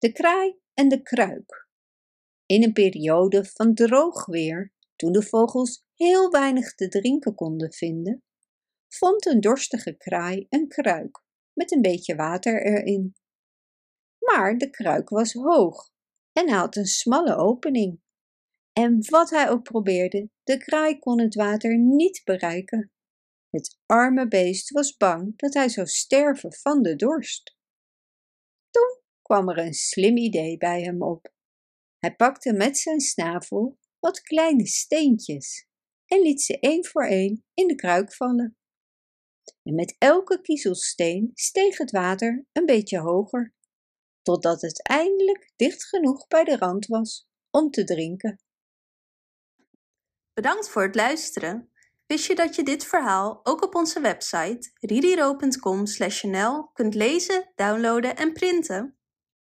De kraai en de kruik. In een periode van droog weer, toen de vogels heel weinig te drinken konden vinden, vond een dorstige kraai een kruik met een beetje water erin. Maar de kruik was hoog en had een smalle opening. En wat hij ook probeerde, de kraai kon het water niet bereiken. Het arme beest was bang dat hij zou sterven van de dorst. Kwam er een slim idee bij hem op. Hij pakte met zijn snavel wat kleine steentjes en liet ze één voor één in de kruik vallen. En met elke kiezelsteen steeg het water een beetje hoger, totdat het eindelijk dicht genoeg bij de rand was om te drinken. Bedankt voor het luisteren. Wist je dat je dit verhaal ook op onze website ririro.com/nl kunt lezen, downloaden en printen?